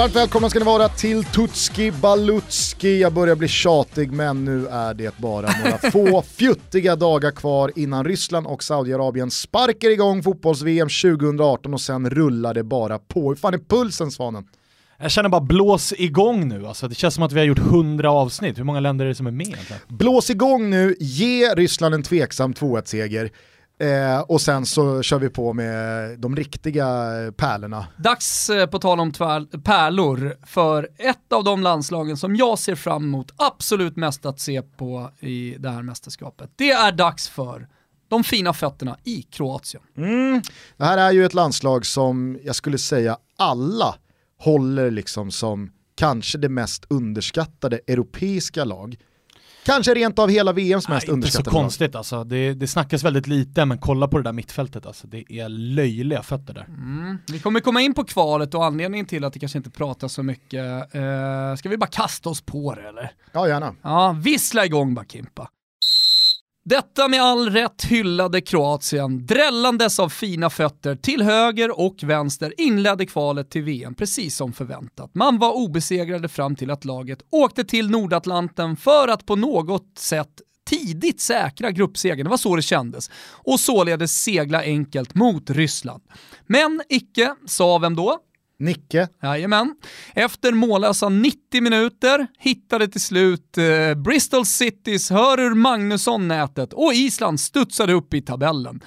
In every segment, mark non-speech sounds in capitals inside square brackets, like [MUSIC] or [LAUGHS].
Varmt välkomna ska ni vara till Tutski Balutski. Jag börjar bli tjatig men nu är det bara några [LAUGHS] få fjuttiga dagar kvar innan Ryssland och Saudiarabien sparkar igång fotbolls-VM 2018 och sen rullar det bara på. Hur fan är pulsen Svanen? Jag känner bara blås igång nu alltså. Det känns som att vi har gjort hundra avsnitt. Hur många länder är det som är med egentligen? Blås igång nu, ge Ryssland en tveksam 2-1-seger. Eh, och sen så kör vi på med de riktiga pärlorna. Dags, eh, på tal om tvär, pärlor, för ett av de landslagen som jag ser fram emot absolut mest att se på i det här mästerskapet. Det är dags för de fina fötterna i Kroatien. Mm. Det här är ju ett landslag som jag skulle säga alla håller liksom som kanske det mest underskattade europeiska lag. Kanske rent av hela VMs mest Nej, underskattade Inte så konstigt alltså. Det, det snackas väldigt lite, men kolla på det där mittfältet alltså. Det är löjliga fötter där. Mm. Vi kommer komma in på kvalet och anledningen till att det kanske inte pratas så mycket. Eh, ska vi bara kasta oss på det eller? Ja, gärna. Ja, vissla igång bara Kimpa. Detta med all rätt hyllade Kroatien, drällandes av fina fötter till höger och vänster inledde kvalet till VM precis som förväntat. Man var obesegrade fram till att laget åkte till Nordatlanten för att på något sätt tidigt säkra gruppsegern, det var så det kändes, och således segla enkelt mot Ryssland. Men icke, sa vem då? Nicke. Jajamän. Efter mållösa 90 minuter hittade till slut eh, Bristol Citys Hörur Magnusson nätet och Island studsade upp i tabellen.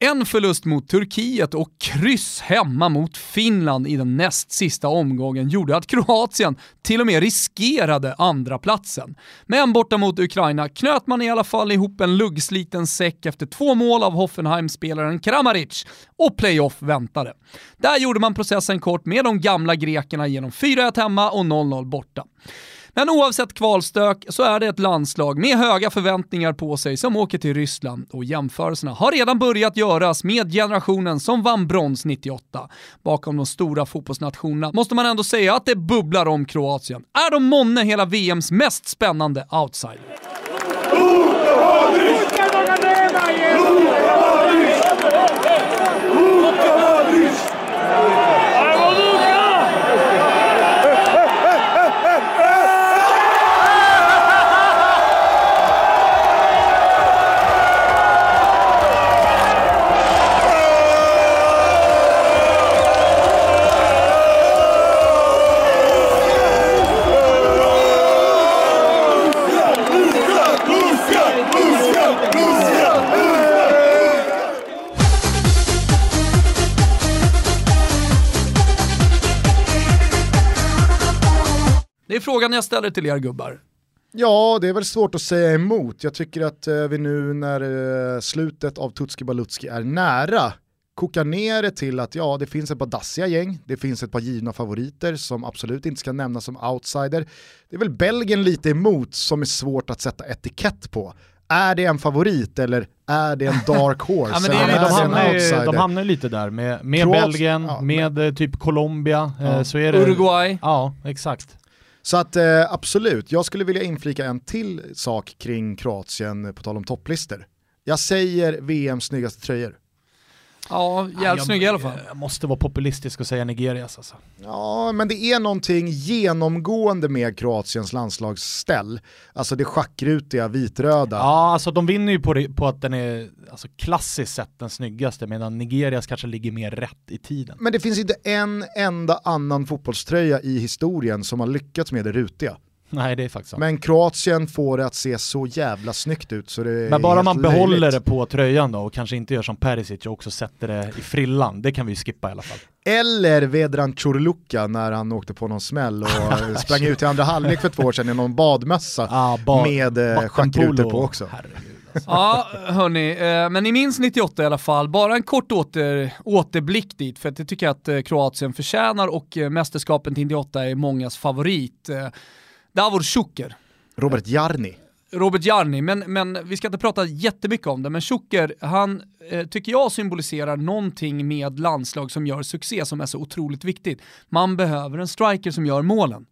En förlust mot Turkiet och kryss hemma mot Finland i den näst sista omgången gjorde att Kroatien till och med riskerade andra platsen. Men borta mot Ukraina knöt man i alla fall ihop en luggsliten säck efter två mål av Hoffenheim-spelaren Kramaric och playoff väntade. Där gjorde man processen kort med de gamla grekerna genom 4-1 hemma och 0-0 borta. Men oavsett kvalstök så är det ett landslag med höga förväntningar på sig som åker till Ryssland och jämförelserna har redan börjat göras med generationen som vann brons 98. Bakom de stora fotbollsnationerna måste man ändå säga att det bubblar om Kroatien. Är de månne hela VMs mest spännande outsider? Är frågan jag ställer till er gubbar. Ja, det är väl svårt att säga emot. Jag tycker att eh, vi nu när eh, slutet av Tutski Balutski är nära kokar ner det till att ja, det finns ett par dassiga gäng, det finns ett par givna favoriter som absolut inte ska nämnas som outsider. Det är väl Belgien lite emot som är svårt att sätta etikett på. Är det en favorit eller är det en dark [LAUGHS] horse? ja, men det är, de, är det en hamnar, ju- de hamnar ju lite där med, med Kroat- Belgien, ja, med eh, typ Colombia. Ja. Eh, så är det, Uruguay. Ja, exakt. Så att eh, absolut, jag skulle vilja inflika en till sak kring Kroatien på tal om topplistor. Jag säger VMs snyggaste tröjor. Ja, jävligt snygg i alla fall. Jag måste vara populistisk och säga Nigerias alltså. Ja, men det är någonting genomgående med Kroatiens landslagsställ. Alltså det schackrutiga vitröda. Ja, alltså de vinner ju på, det, på att den är alltså, klassiskt sett den snyggaste, medan Nigerias kanske ligger mer rätt i tiden. Men det finns inte en enda annan fotbollströja i historien som har lyckats med det rutiga. Nej, det är faktiskt sant. Men Kroatien får det att se så jävla snyggt ut så det är Men bara man behåller löjligt. det på tröjan då och kanske inte gör som Perisic och också sätter det i frillan, det kan vi ju skippa i alla fall. Eller Vedran Chorluka när han åkte på någon smäll och [LAUGHS] sprang ut i andra halvlek för två år sedan i någon badmössa [LAUGHS] Ah, ba- med eh, schackrutor på också. Herregud, alltså. Ja, hörni, eh, men ni minns 98 i alla fall. Bara en kort åter, återblick dit, för att det tycker jag att eh, Kroatien förtjänar och eh, mästerskapen till 98 är mångas favorit. Davor Šuker, Robert Jarni. Robert Jarni, men, men vi ska inte prata jättemycket om det, men Šuker, han eh, tycker jag symboliserar någonting med landslag som gör succé som är så otroligt viktigt. Man behöver en striker som gör målen.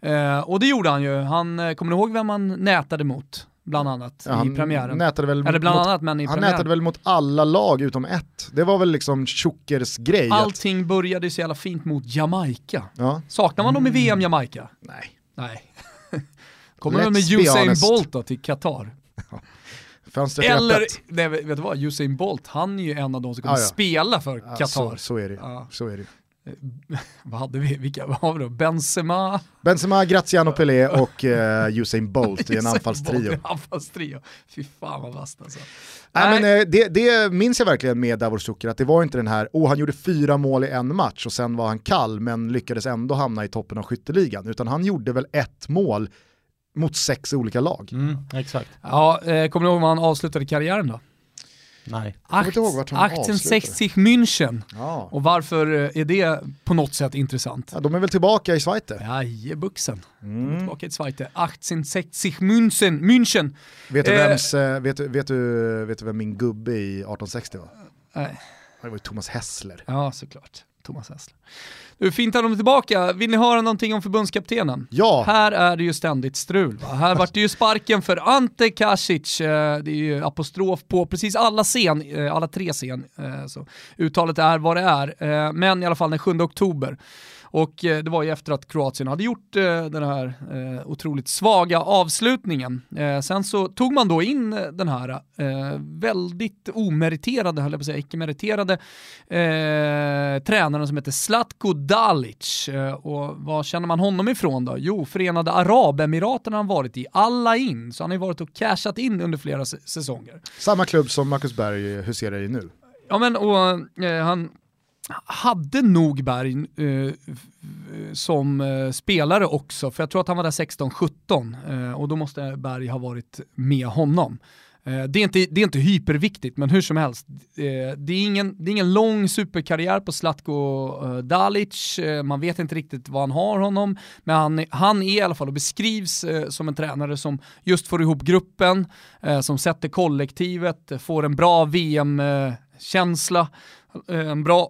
Eh, och det gjorde han ju. Han, eh, kommer ni ihåg vem han nätade mot? bland annat Ja, i premiären. Nätade väl Eller bland mot, annat men i han premiären. nätade väl mot alla lag utom ett. Det var väl liksom Tjockers grej. att- Allting började ju så jävla fint mot Jamaica. Ja, Saknar man dem i VM Jamaica? nej. Nej. [LAUGHS] Kommer Let's med Usain. Bolt då till Qatar? [LAUGHS] Fönstret Eller, nej, vet du vad, Usain Bolt, han är ju en av de som kommer Ja, ja. spela för Qatar. så, så är det. Ja. Så är det. [LAUGHS] Vad hade vi, vilka vad har vi då? Benzema? Benzema, Graziano Pelé och eh, [LAUGHS] Usain Bolt i en anfallstrio. Anfallstrio. Fy fan vad vasst alltså. Nej, men, eh, det, det minns jag verkligen med Davor Suker, att det var inte den här, oh han gjorde fyra mål i en match och sen var han kall men lyckades ändå hamna i toppen av skytteligan. Utan han gjorde väl ett mål mot sex olika lag. Mm, exakt. Ja, eh, kommer du ihåg vad han avslutade karriären då? Nej. vart han 1860 München. Ja. Och varför eh, är det på något sätt intressant? ja, de är väl tillbaka i Schweiz. Jajebuxen. Mm. Tillbaka i Zweite. 1860 München. München. Vet, du Eh. vems, eh, vet, vet, du, vet du vem min gubbe i 1860 var? Nej. Det var ju Thomas Hessler. Ja, såklart. Thomas Hässler. Du, fint att de är tillbaka. Vill ni höra någonting om förbundskaptenen? Ja, Här är det ju ständigt strul. Va? Här vart det ju sparken för Ante Kasic. Eh, Det är ju apostrof på precis alla scen, eh, alla tre scen. eh, Så uttalet är vad det är. Men i alla fall den 7 oktober. Och eh, det var ju efter att Kroatien hade gjort eh, den här eh, otroligt svaga avslutningen. Sen så tog man då in den här väldigt omeriterade, höll jag på att säga, icke-meriterade eh, tränaren som heter Zlatko Dalic. Och vad känner man honom ifrån då? Jo, Förenade Arabemiraten har han varit i, alla in. Så han har ju varit och cashat in under flera säsonger. samma klubb som Marcus Berg huserar i nu. Ja men och eh, han hade nog Berg eh, som eh, spelare också, för jag tror att han var där 16-17 eh, och då måste Berg ha varit med honom. Eh, det, är inte, det är inte hyperviktigt, men hur som helst. Eh, det, är ingen, det är ingen lång superkarriär på Zlatko eh, Dalic, eh, man vet inte riktigt vad han har honom, men han, är- han är i alla fall och beskrivs eh, som en tränare som just får ihop gruppen, eh, som sätter kollektivet, får en bra VM-känsla, eh, eh, en bra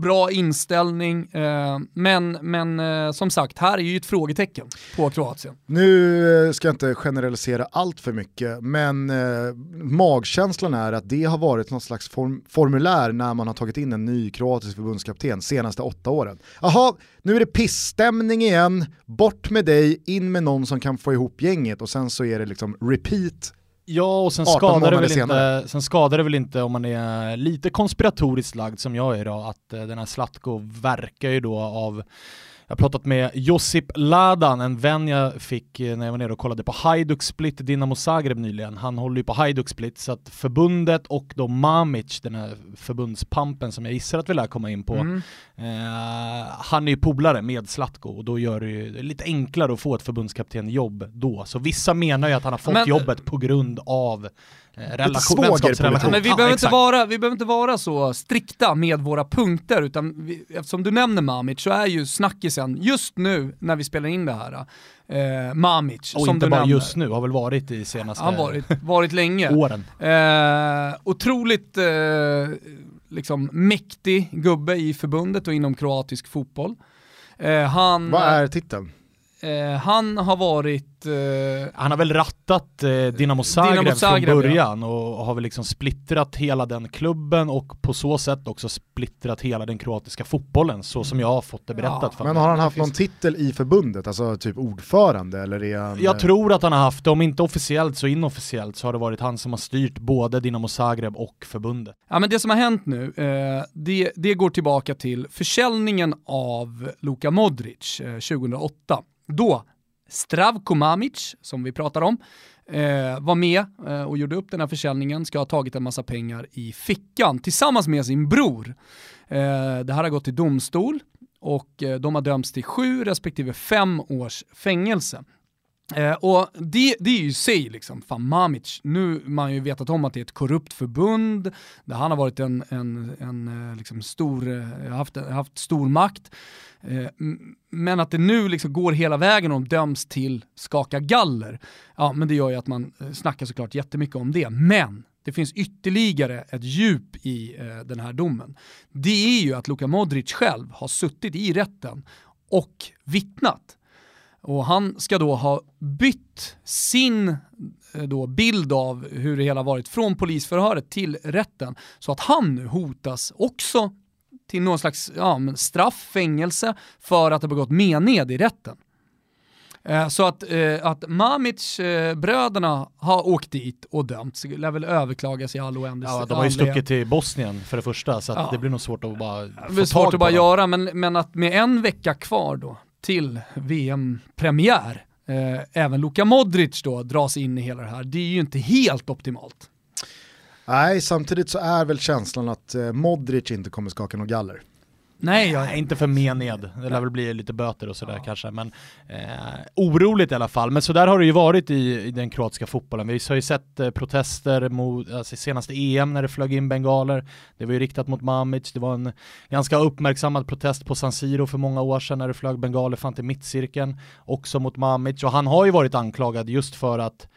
bra inställning, eh, men, men eh, som sagt, här är ju ett frågetecken på Kroatien. Nu eh, ska jag inte generalisera allt för mycket, men eh, magkänslan är att det har varit något slags form formulär när man har tagit in en ny kroatisk förbundskapten senaste åtta åren. Jaha, nu är det pissstämning igen, bort med dig, in med någon som kan få ihop gänget och sen så är det liksom repeat Ja, och sen 18 skadar, det väl senare. inte, sen skadar det väl inte om man är lite konspiratoriskt lagd som jag är då, att eh, den här Zlatko verkar ju då av jag har pratat med Josip Ladan, en vän jag fick eh, när jag var nere och kollade på Hajduk Split Dinamo Zagreb nyligen. Han håller ju på Hajduk Split, så att förbundet och då Mamic, den här förbundspampen som jag gissar att vi lär komma in på, Mm. Eh, han är ju polare med Zlatko och då gör det ju lite enklare att få ett förbundskaptenjobb då. Så vissa menar ju att han har fått Men- jobbet på grund av relation, svågerpolitik. vänskapsrelation. Men vi, behöver inte vara, vi behöver inte vara så strikta med våra punkter, utan vi, eftersom du nämner Mamic så är ju snackisen just nu när vi spelar in det här, eh, Mamic, Och som inte du bara nämner. just nu, har väl varit i senaste Han har varit, varit länge. åren. Eh, otroligt eh, liksom mäktig gubbe i förbundet och inom kroatisk fotboll. Eh, han, Vad är titeln? Eh, han har varit eh, Han har väl rattat eh, Dinamo Zagreb, Dinamo Zagreb, från början och har väl liksom splittrat hela den klubben och på så sätt också splittrat hela den kroatiska fotbollen, så som jag har fått det berättat Ja, för Men mig. har han haft någon titel i förbundet, alltså typ ordförande eller är han... Jag eh, tror att han har haft det, om inte officiellt så inofficiellt så har det varit han som har styrt både Dinamo Zagreb och förbundet. Ja, men det som har hänt nu, eh, det, det går tillbaka till försäljningen av Luka Modric eh, 2008. Då Stravko Mamic, som vi pratar om, eh, var med eh, och gjorde upp den här försäljningen, ska ha tagit en massa pengar i fickan tillsammans med sin bror. Eh, det här har gått till domstol och eh, de har dömts till sju respektive fem års fängelse. Eh, och det, det är ju i sig liksom, fan Mamic, nu har man ju vetat om att det är ett korrupt förbund, där han har varit en, en, en eh, liksom stor, eh, haft, haft stor makt. Eh, men att det nu liksom går hela vägen och de döms till skaka galler, ja men det gör ju att man eh, snackar såklart jättemycket om det. Men det finns ytterligare ett djup i eh, den här domen. Det är ju att Luka Modric själv har suttit i rätten och vittnat. Och han ska då ha bytt sin eh, då bild av hur det hela varit från polisförhöret till rätten. Så att han nu hotas också till någon slags ja, straff, fängelse för att ha begått mened i rätten. Eh, så att, eh, att Mamic-bröderna eh, har åkt dit och dömts, lär väl överklagas i all oändlighet. Ja, de har ju stuckit till Bosnien för det första, så ja. det blir nog svårt att bara få Det blir svårt att bara göra, men, men att med en vecka kvar då till VM-premiär, eh, även Luka Modric då dras in i hela det här, det är ju inte helt optimalt. Nej, samtidigt så är väl känslan att eh, Modric inte kommer skaka något galler. Nej, jag är inte för mened. Det lär väl bli lite böter och sådär ja. kanske. Men eh, oroligt i alla fall. Men så där har det ju varit i, i den kroatiska fotbollen. Vi har ju sett eh, protester mot, alltså senaste EM när det flög in bengaler. Det var ju riktat mot Mamic. Det var en ganska uppmärksammad protest på San Siro för många år sedan när det flög bengaler fram till mittcirkeln. Också mot Mamic. Och han har ju varit anklagad just för att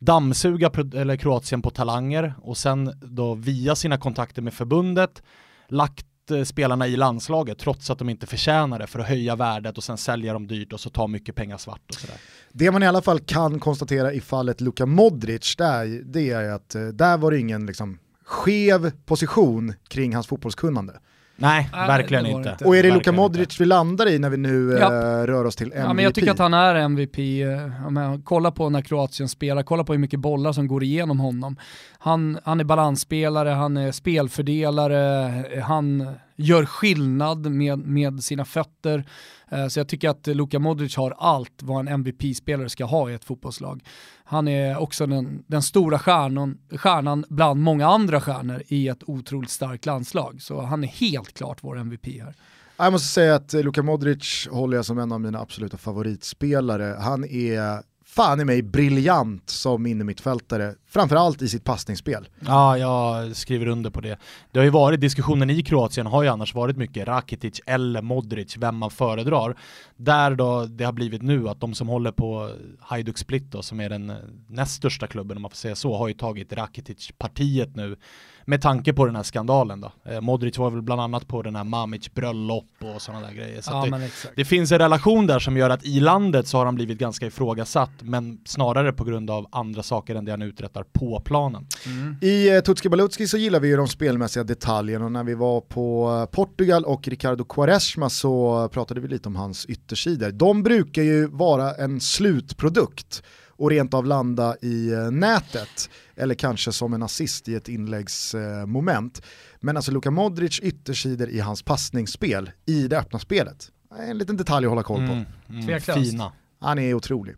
dammsuga eller Kroatien på talanger och sen då via sina kontakter med förbundet lagt Eh, spelarna i landslaget trots att de inte förtjänar det för att höja värdet och sen sälja dem dyrt och så ta mycket pengar svart och sådär. Det man i alla fall kan konstatera i fallet Luka Modric, där, det är att eh, där var det ingen liksom, skev position kring hans fotbollskunnande. Nej, Nej verkligen inte. inte. Och är det Luka Modric inte. vi landar i när vi nu ja. äh, rör oss till MVP? Ja, men jag tycker att han är MVP. Eh, kolla på när Kroatien spelar, kolla på hur mycket bollar som går igenom honom. Han, han är balansspelare, han är spelfördelare, han gör skillnad med, med sina fötter. Eh, så jag tycker att Luka Modric har allt vad en MVP-spelare ska ha i ett fotbollslag. Han är också den, den stora stjärnan, stjärnan bland många andra stjärnor i ett otroligt starkt landslag. Så han är helt klart vår MVP här. Jag måste säga att Luka Modric håller jag som en av mina absoluta favoritspelare. Han är fan i mig briljant som innermittfältare, framförallt i sitt passningsspel. Ja, jag skriver under på det. Det har ju varit, diskussionen i Kroatien har ju annars varit mycket Rakitic eller Modric, vem man föredrar. Där då det har blivit nu att de som håller på Hajduk Split då, som är den näst största klubben om man får säga så, har ju tagit Rakitic-partiet nu med tanke på den här skandalen då. Eh, Modric var väl bland annat på den här Mamic bröllop och sådana där grejer. Så ja, det, det, finns en relation där som gör att i landet så har han blivit ganska ifrågasatt, men snarare på grund av andra saker än det han uträttar på planen. Mm. I eh, Tutski Balutski så gillar vi ju de spelmässiga detaljerna och när vi var på eh, Portugal och Ricardo Quaresma så pratade vi lite om hans yttersidor. De brukar ju vara en slutprodukt och rent av landa i eh, nätet eller kanske som en assist i ett inläggsmoment. Men alltså Luka Modric yttersidor i hans passningsspel i det öppna spelet. En liten detalj att hålla koll på. Mm, mm, fina. Han är otrolig.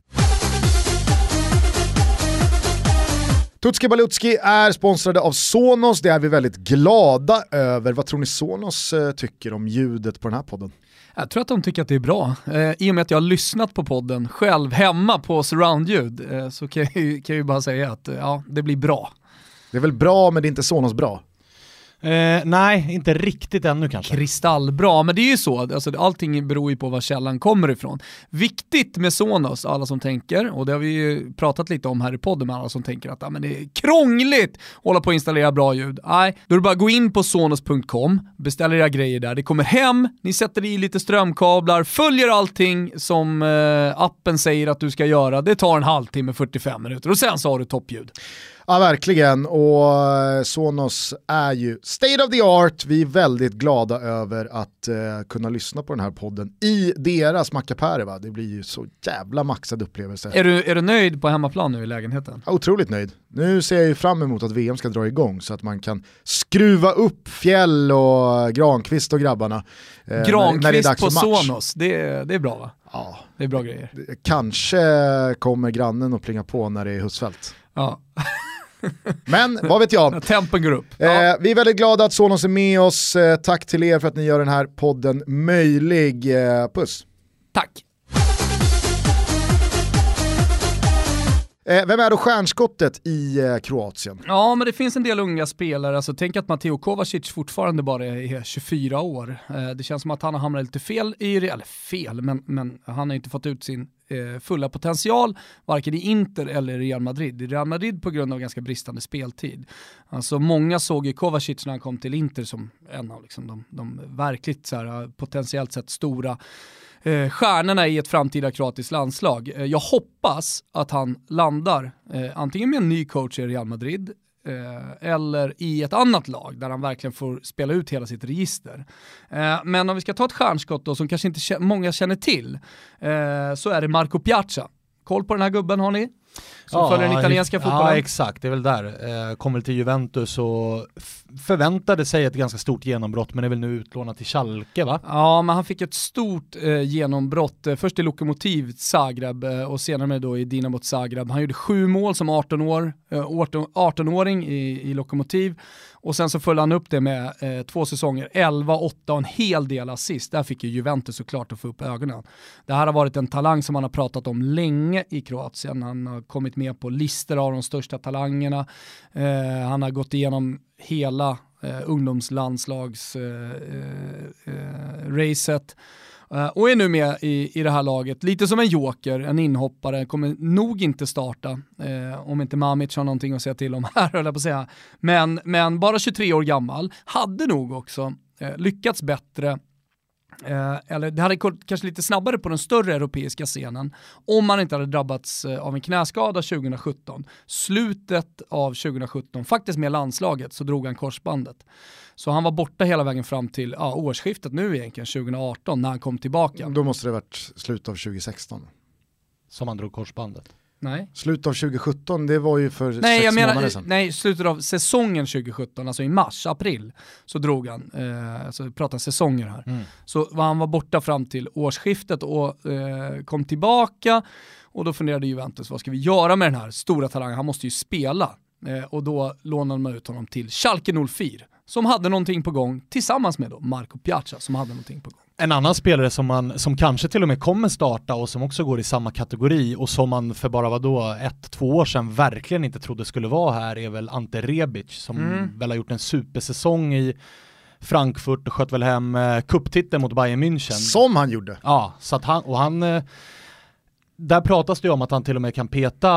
Tutski Balutski är sponsrade av Sonos, det är vi väldigt glada över. Vad tror ni Sonos eh, tycker om ljudet på den här podden? Jag tror att de tycker att det är bra. Eh, I och med att jag har lyssnat på podden själv hemma på surroundljud eh, så kan jag, ju, kan jag ju bara säga att eh, ja, det blir bra. Det är väl bra men det är inte Sonos bra. Eh, nej, inte riktigt ännu kanske. Kristallbra, men det är ju så, alltså, allting beror ju på var källan kommer ifrån. Viktigt med Sonos, alla som tänker, och det har vi ju pratat lite om här i podden med alla som tänker att ah, men det är krångligt att hålla på och installera bra ljud. Nej, då är det bara att gå in på sonos.com, beställa era grejer där, det kommer hem, ni sätter i lite strömkablar, följer allting som eh, appen säger att du ska göra, det tar en halvtimme, 45 minuter och sen så har du toppljud. Ja, verkligen. Och eh, Sonos är ju state of the art. Vi är väldigt glada över att uh, kunna lyssna på den här podden i deras mackapärer. Va? Det blir ju så jävla maxad upplevelse. Är du, är du nöjd på hemmaplan nu i lägenheten? Ja, otroligt nöjd. Nu ser jag ju fram emot att VM ska dra igång så att man kan skruva upp Fjäll och Granqvist och grabbarna. Eh, Granqvist när det är dags på Sonos, det, det är bra va? Ja. Det är bra grejer. Kanske kommer grannen att plinga på när det är Husfeldt. Ja. [LAUGHS] Men vad vet jag. Tempen går upp. Eh, ja. vi är väldigt glada att Sonos är med oss. Eh, tack till er för att ni gör den här podden möjlig. Eh, puss. Tack. Eh, vem är då stjärnskottet i eh, Kroatien? Ja, men det finns en del unga spelare. Alltså, tänk att Matteo Kovacic fortfarande bara är 24 år. Eh, det känns som att han har hamnat lite fel i det, eller fel, men, men han har inte fått ut sin eh, fulla potential, varken i Inter eller i Real Madrid. I Real Madrid på grund av ganska bristande speltid. Alltså många såg ju Kovacic när han kom till Inter som en av liksom, de, de verkligt så här, eh, potentiellt sett stora eh, stjärnorna i ett framtida kroatiskt landslag. Eh, jag hoppas att han landar eh, antingen med en ny coach i Real Madrid eh, eller i ett annat lag där han verkligen får spela ut hela sitt register. Eh, men om vi ska ta ett stjärnskott då som kanske inte många känner till eh, så är det Marco Piazza. Koll på den här gubben har ni? Som ja, följer den italienska fotbollen. Ja exakt, det är väl där. Eh, kommer till Juventus och förväntade sig ett ganska stort genombrott men är väl nu utlånad till Schalke va? Ja men han fick ett stort eh, genombrott, eh, först i Lokomotiv Zagreb eh, och senare då i Dinamo Zagreb. Han gjorde sju mål som 18 år, 18-åring eh, i, i Lokomotiv och sen så följde han upp det med eh, två säsonger, 11, 8 och en hel del assist. Där fick ju Juventus såklart att få upp ögonen. Det här har varit en talang som man har pratat om länge i Kroatien. Han har kommit med på listor av de största talangerna. Eh, han har gått igenom hela eh, ungdomslandslagsracet. Eh, eh, eh, eh, och är nu med i, i det här laget, lite som en joker, en inhoppare, kommer nog inte starta, om inte Mamic har någonting att säga till om [LAUGHS] här höll jag på att säga. Men, men bara 23 år gammal, hade nog också lyckats bättre Eh, eller det hade gått kanske lite snabbare på den större europeiska scenen om man inte hade drabbats eh, av en knäskada 2017. Slutet av 2017, faktiskt med landslaget, så drog han korsbandet. Så han var borta hela vägen fram till ja, årsskiftet nu egentligen, 2018, när han kom tillbaka. Då måste det varit slutet av 2016. Som han drog korsbandet. Nej. Slutet av 2017, det var ju för nej, sex jag menar, månader sedan. Nej, slutet av säsongen 2017, alltså i mars, april, så drog han, eh, alltså vi pratar säsonger här. Mm. Så han var borta fram till årsskiftet och eh, kom tillbaka och då funderade Juventus, vad ska vi göra med den här stora talangen? Han måste ju spela. Eh, och då lånade man ut honom till Schalke 04 som hade någonting på gång tillsammans med då Marco Piazza som hade någonting på gång. En annan spelare som, man, som kanske till och med kommer starta och som också går i samma kategori och som man för bara vadå, ett, två år sedan verkligen inte trodde skulle vara här är väl Ante Rebic som mm. väl har gjort en supersäsong i Frankfurt och sköt väl hem eh, kupptiteln mot Bayern München. Som han gjorde. Ja, så att han, och han eh, där pratas det ju om att han till och med kan peta,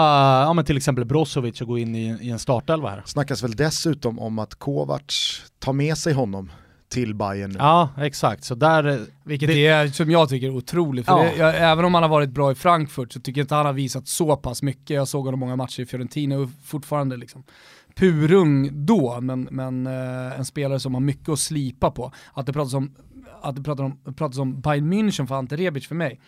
ja men till exempel Brozovic och gå in i, i en startelva här. Snackas väl dessutom om att Kovac tar med sig honom till Bayern nu. Ja, exakt. Så där, Vilket det, är, som jag tycker, är otroligt. För ja. det, jag, även om han har varit bra i Frankfurt så tycker jag inte han har visat så pass mycket. Jag såg honom många matcher i Fiorentina och fortfarande liksom purung då, men, men eh, en spelare som har mycket att slipa på. Att det pratas om att det pratas om, pratas om Bayern München för Ante Rebic för mig,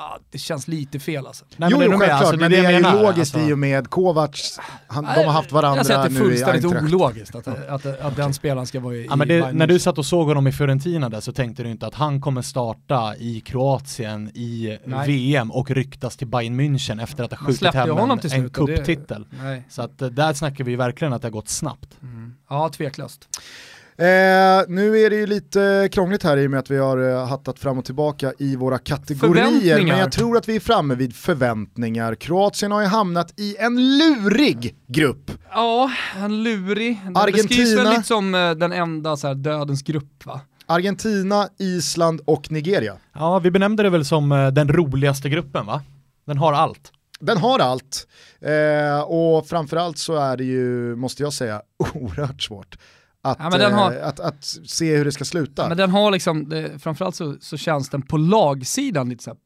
ah, det känns lite fel alltså. Nej, jo, men jo självklart, alltså, men det, är ju logiskt alltså. i och med Kovacs, han, de har haft varandra nu i Jag säger att det är fullständigt ologiskt att, att, att, att, den spelaren ska vara i, ja, men det, När du satt och såg honom i Fiorentina där så tänkte du inte att han kommer starta i Kroatien i Nej. VM och ryktas till Bayern München efter att ha skjutit hem en, en cuptitel. Så att eh, där snackar vi verkligen att det har gått snabbt. Mm. Ja, tveklöst. Eh, nu är det ju lite krångligt här i och med att vi har uh, hattat fram och tillbaka i våra kategorier. Men jag tror att vi är framme vid förväntningar. Kroatien har ju hamnat i en lurig grupp. Ja, en lurig. Den Argentina. beskrivs väl lite som uh, den enda så här, dödens grupp va? Argentina, Island och Nigeria. Ja, vi benämnde det väl som uh, den roligaste gruppen va? Den har allt. Den har allt. Eh, och framförallt så är det ju, måste jag säga, [LAUGHS] oerhört svårt att, ja, har, eh, att, att, se hur det ska sluta. Men den har liksom, det, framförallt så, så känns den på lagsidan lite så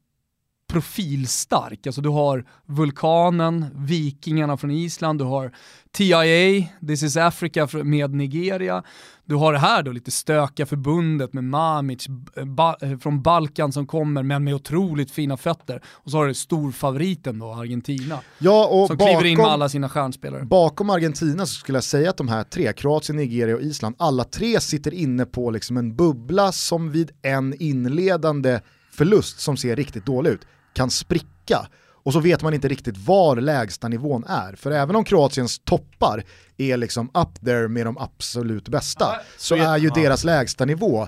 profilstark. Alltså du har Vulkanen, Vikingarna från Island, du har TIA, This is Africa med Nigeria. Du har det här då lite stökiga förbundet med Mamic ba eh, från Balkan som kommer men med otroligt fina fötter. Och så har du storfavoriten då, Argentina. Ja, och som bakom, kliver in med alla sina stjärnspelare. Bakom Argentina så skulle jag säga att de här tre, Kroatien, Nigeria och Island, alla tre sitter inne på liksom en bubbla som vid en inledande förlust som ser riktigt dålig ut kan spricka. Och så vet man inte riktigt var lägsta nivån är. För även om Kroatiens toppar är liksom up there med de absolut bästa, ja, så, så är ju ja. deras lägsta nivå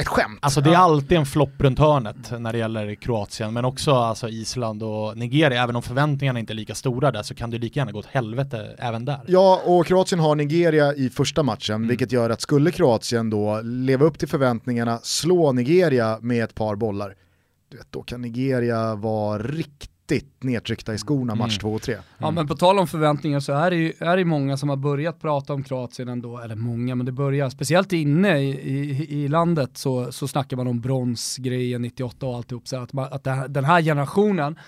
ett skämt. Alltså det är alltid en flopp runt hörnet när det gäller Kroatien, men också alltså Island och Nigeria, även om förväntningarna inte är lika stora där så kan det lika gärna gå åt helvete även där. Ja, och Kroatien har Nigeria i första matchen, mm. vilket gör att skulle Kroatien då leva upp till förväntningarna, slå Nigeria med ett par bollar, vet, då kan Nigeria vara riktigt nedtryckta i skorna match Mm. två och tre. Ja men på tal om förväntningar så är det ju är det många som har börjat prata om Kroatien ändå, eller många, men det börjar, speciellt inne i, i, i landet så, så snackar man om bronsgrejen 98 och alltihop, så att, man, att den här generationen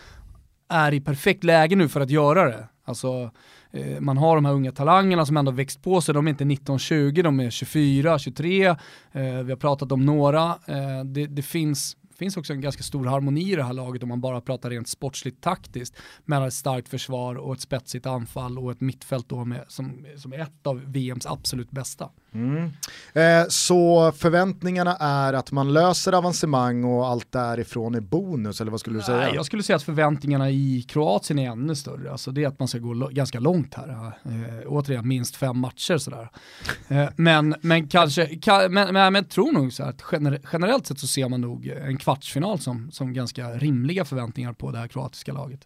är i perfekt läge nu för att göra det. Alltså, eh, man har de här unga talangerna som ändå växt på sig, de är inte 19-20, de är 24, 23, eh, vi har pratat om några, eh, det, det finns finns också en ganska stor harmoni i det här laget om man bara pratar rent sportsligt taktiskt mellan ett starkt försvar och ett spetsigt anfall och ett mittfält då med, som, som är ett av VMs absolut bästa. Mm. Eh, så förväntningarna är att man löser avancemang och allt därifrån är bonus, eller vad skulle du säga? Nej, jag skulle säga att förväntningarna i Kroatien är ännu större. Alltså det är att man ska gå ganska långt här. Eh, återigen, minst fem matcher sådär. Eh, men, men kanske, ka, men, men, men jag tror nog så här att gener, generellt sett så ser man nog en kvartsfinal som, som ganska rimliga förväntningar på det här kroatiska laget.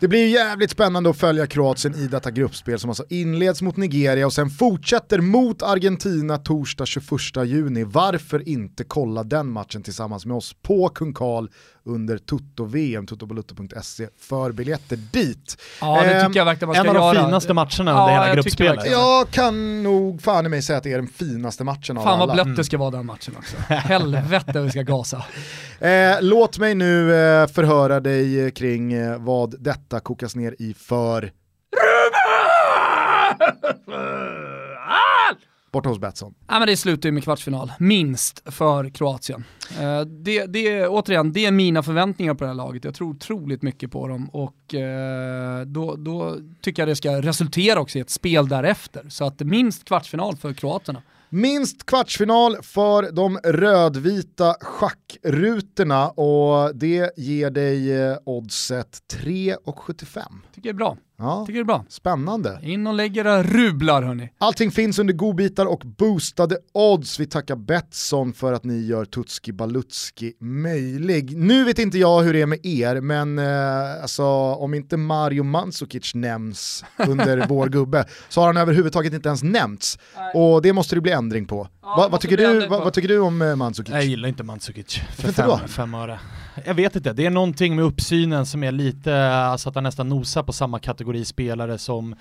Det blir ju jävligt spännande att följa Kroatien i detta gruppspel som alltså inleds mot Nigeria och sen fortsätter mot Argentina torsdag 21 juni. Varför inte kolla den matchen tillsammans med oss på Kung Karl under Toto-VM, totobalutto.se för biljetter dit. Ja, det Ehm, tycker jag verkligen man ska En av de göra. finaste matcherna Ja, under hela jag tycker gruppspelet. verkligen. Jag kan nog fan i mig säga att det är den finaste matchen av Fan alla. vad blött det ska vara den matchen också. Helvete vi ska gasa. [LAUGHS] Eh, låt mig nu eh, förhöra dig kring eh, vad detta kokas ner i för... [LAUGHS] Borta hos Betsson. Ja, men det slutar ju med kvartsfinal, minst för Kroatien. Eh, det, det, återigen, det är mina förväntningar på det här laget. Jag tror otroligt mycket på dem och eh, då, då tycker jag det ska resultera också i ett spel därefter. Så att minst kvartsfinal för kroaterna. Minst kvartsfinal för de rödvita schackrutorna och det ger dig eh, oddset 3,75. Tycker jag är bra. Ja, Tycker det är bra. spännande. In och lägg era rublar hörni. Allting finns under godbitar och boostade odds. Vi tackar Betsson för att ni gör Tutski Balutski möjlig. Nu vet inte jag hur det är med er, men eh, alltså, om inte Mario Mandzukic nämns under [LAUGHS] vår gubbe så har han överhuvudtaget inte ens nämnts. Och det måste det bli ändring på. Ja, Va, vad, tycker du, ändring vad, tycker du om eh, Mandzukic? Jag gillar inte Mandzukic för fem, fem öre. Jag vet inte, det är någonting med uppsynen som är lite, alltså att han nästan nosar på samma kategori spelare som,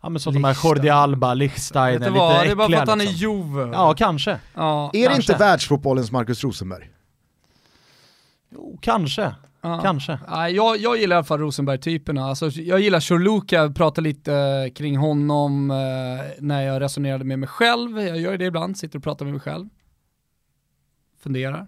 ja men som de här. Jordi Alba, Lichsteiner, lite vad, det äckliga är bara för att han är liksom. Juve. Ja, kanske. Ja, är det kanske. inte världsfotbollens Marcus Rosenberg? Jo, kanske. Ja. Kanske. Nej, jag, jag gillar i alla fall Rosenberg-typerna. Alltså, jag gillar Chorluka, jag pratar lite eh, kring honom eh, när jag resonerade med mig själv. Jag gör det ibland, sitter och pratar med mig själv. Funderar,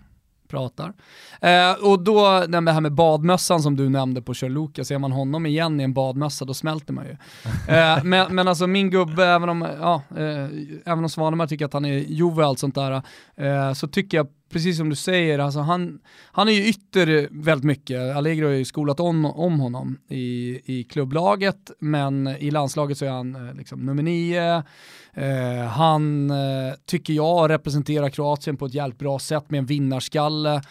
pratar. Eh, och då, det här med badmössan som du nämnde på Chorluka, ser man honom igen i en badmössa då smälter man ju. [LAUGHS] Eh, men, men alltså min gubbe, även om, ja, eh, även om Svanemar tycker att han är Juve och allt sånt där, eh, så tycker jag precis som du säger, alltså han, han är ju ytter väldigt mycket. Allegro har ju skolat om, om honom i, i klubblaget, men i landslaget så är han eh, liksom nummer nio. Eh, han, eh, tycker jag, representerar Kroatien på ett jävligt bra sätt med en vinnarskalle.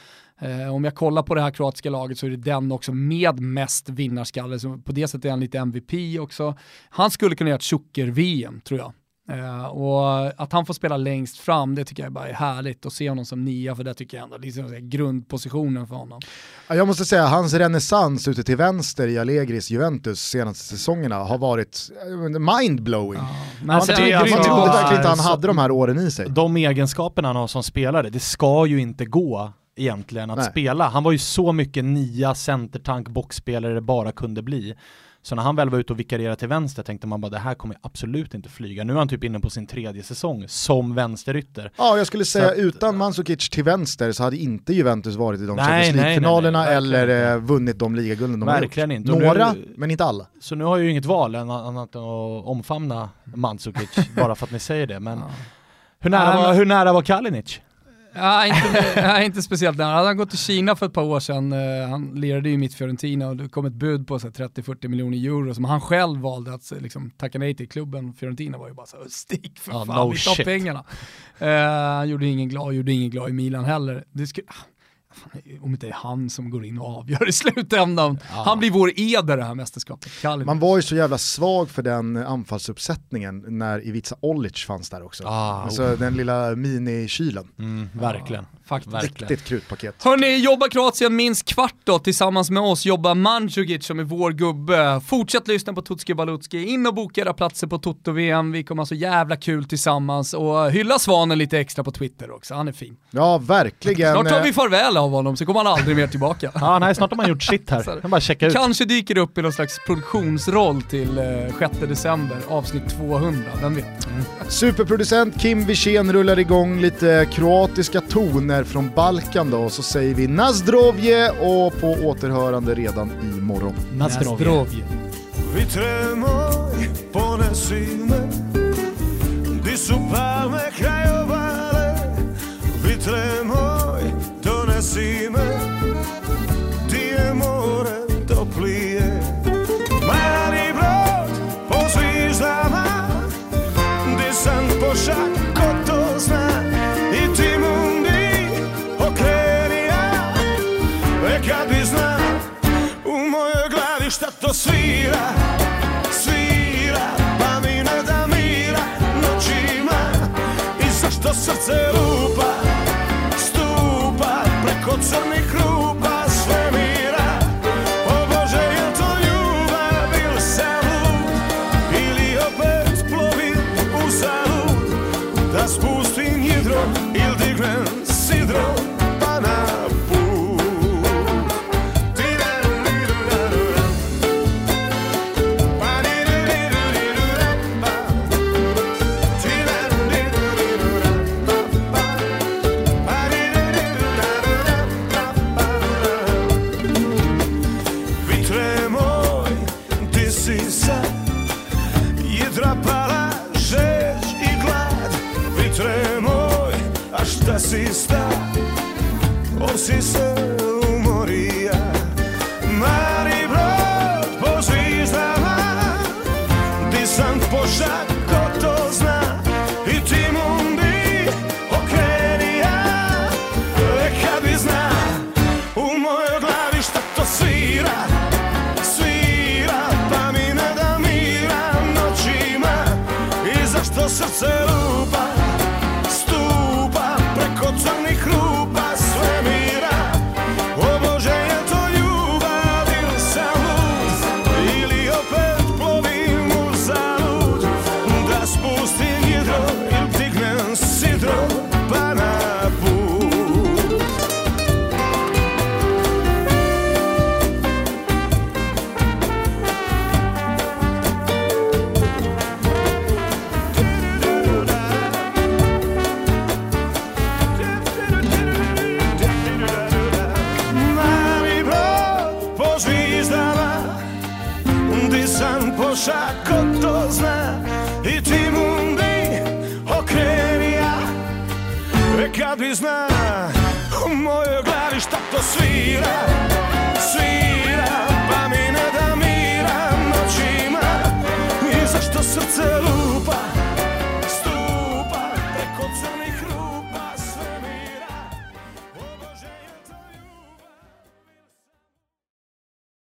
Eh, om jag kollar på det här kroatiska laget så är det den också med mest vinnarskalle, så på det sättet är han lite MVP också. Han skulle kunna göra ett tjocker-VM, tror jag. Eh, och att han får spela längst fram, det tycker jag bara är härligt att se honom som nia, för det tycker jag ändå är liksom här grundpositionen för honom. Ja, Jag måste säga, hans renässans ute till vänster i Allegris Juventus senaste säsongerna har varit eh, mindblowing. Men Man är alltså- trodde verkligen inte han hade de här åren i sig. De egenskaperna han har som spelare, det ska ju inte gå egentligen att Nej. spela. Han var ju så mycket nia centertank boxspelare det bara kunde bli. Så när han väl var ute och vikarierade till vänster tänkte man bara det här kommer absolut inte flyga. Nu är han typ inne på sin tredje säsong som vänsterytter. Ja, jag skulle säga att- utan Mandzukic till vänster så hade inte Juventus varit i de Champions League-finalerna eller eh, vunnit de ligagulden de har Verkligen gjort. inte. Några, nu- men inte alla. Så nu har jag ju inget val än annat än att omfamna Mandzukic [LAUGHS] bara för att ni säger det. Men Ja. hur, nära var, hur nära var Kalinic? Ja, inte, ja, inte speciellt nära. Hade han gått till Kina för ett par år sedan, eh, han lirade ju mitt Fiorentina och det kom ett bud på så här 30-40 miljoner euro som han själv valde att eh, liksom, tacka nej till. Klubben Fiorentina var ju bara så stick för Ja, fan, no vi tar shit. pengarna. Eh, han gjorde ingen glad, gjorde ingen glad i Milan heller. Det skulle, ah, om inte det är han som går in och avgör i slutändan. Ja. Han blir vår eder det här mästerskapet. Kalinic. Man var ju så jävla svag för den anfallsuppsättningen när Ivica Olic fanns där också. Ah, alltså den lilla minikylen. Mm, verkligen. Faktiskt. Riktigt krutpaket. Hörni, jobbar Kroatien minst kvart då tillsammans med oss jobbar Mandzukic som är vår gubbe. Fortsätt lyssna på Tutski Balutski, in och boka era platser på Toto-VM, vi kommer ha så jävla kul tillsammans och hylla Svanen lite extra på Twitter också, han är fin. Ja, verkligen. Snart tar vi farväl av honom så kommer han aldrig mer tillbaka. [LAUGHS] Ja, nej, snart har man gjort sitt här. Jag bara checka ut. Kanske dyker upp i någon slags produktionsroll till eh, 6 december, avsnitt 200, vem vet? Mm. Superproducent Kim Wirsén rullar igång lite kroatiska toner från Balkan då så säger vi Nazdrovje och på återhörande redan imorgon. Nazdrovje. Nazdrovje. Vitre moj, ponesi me Di su palme krajovale Vitre moj, donesi me Di je more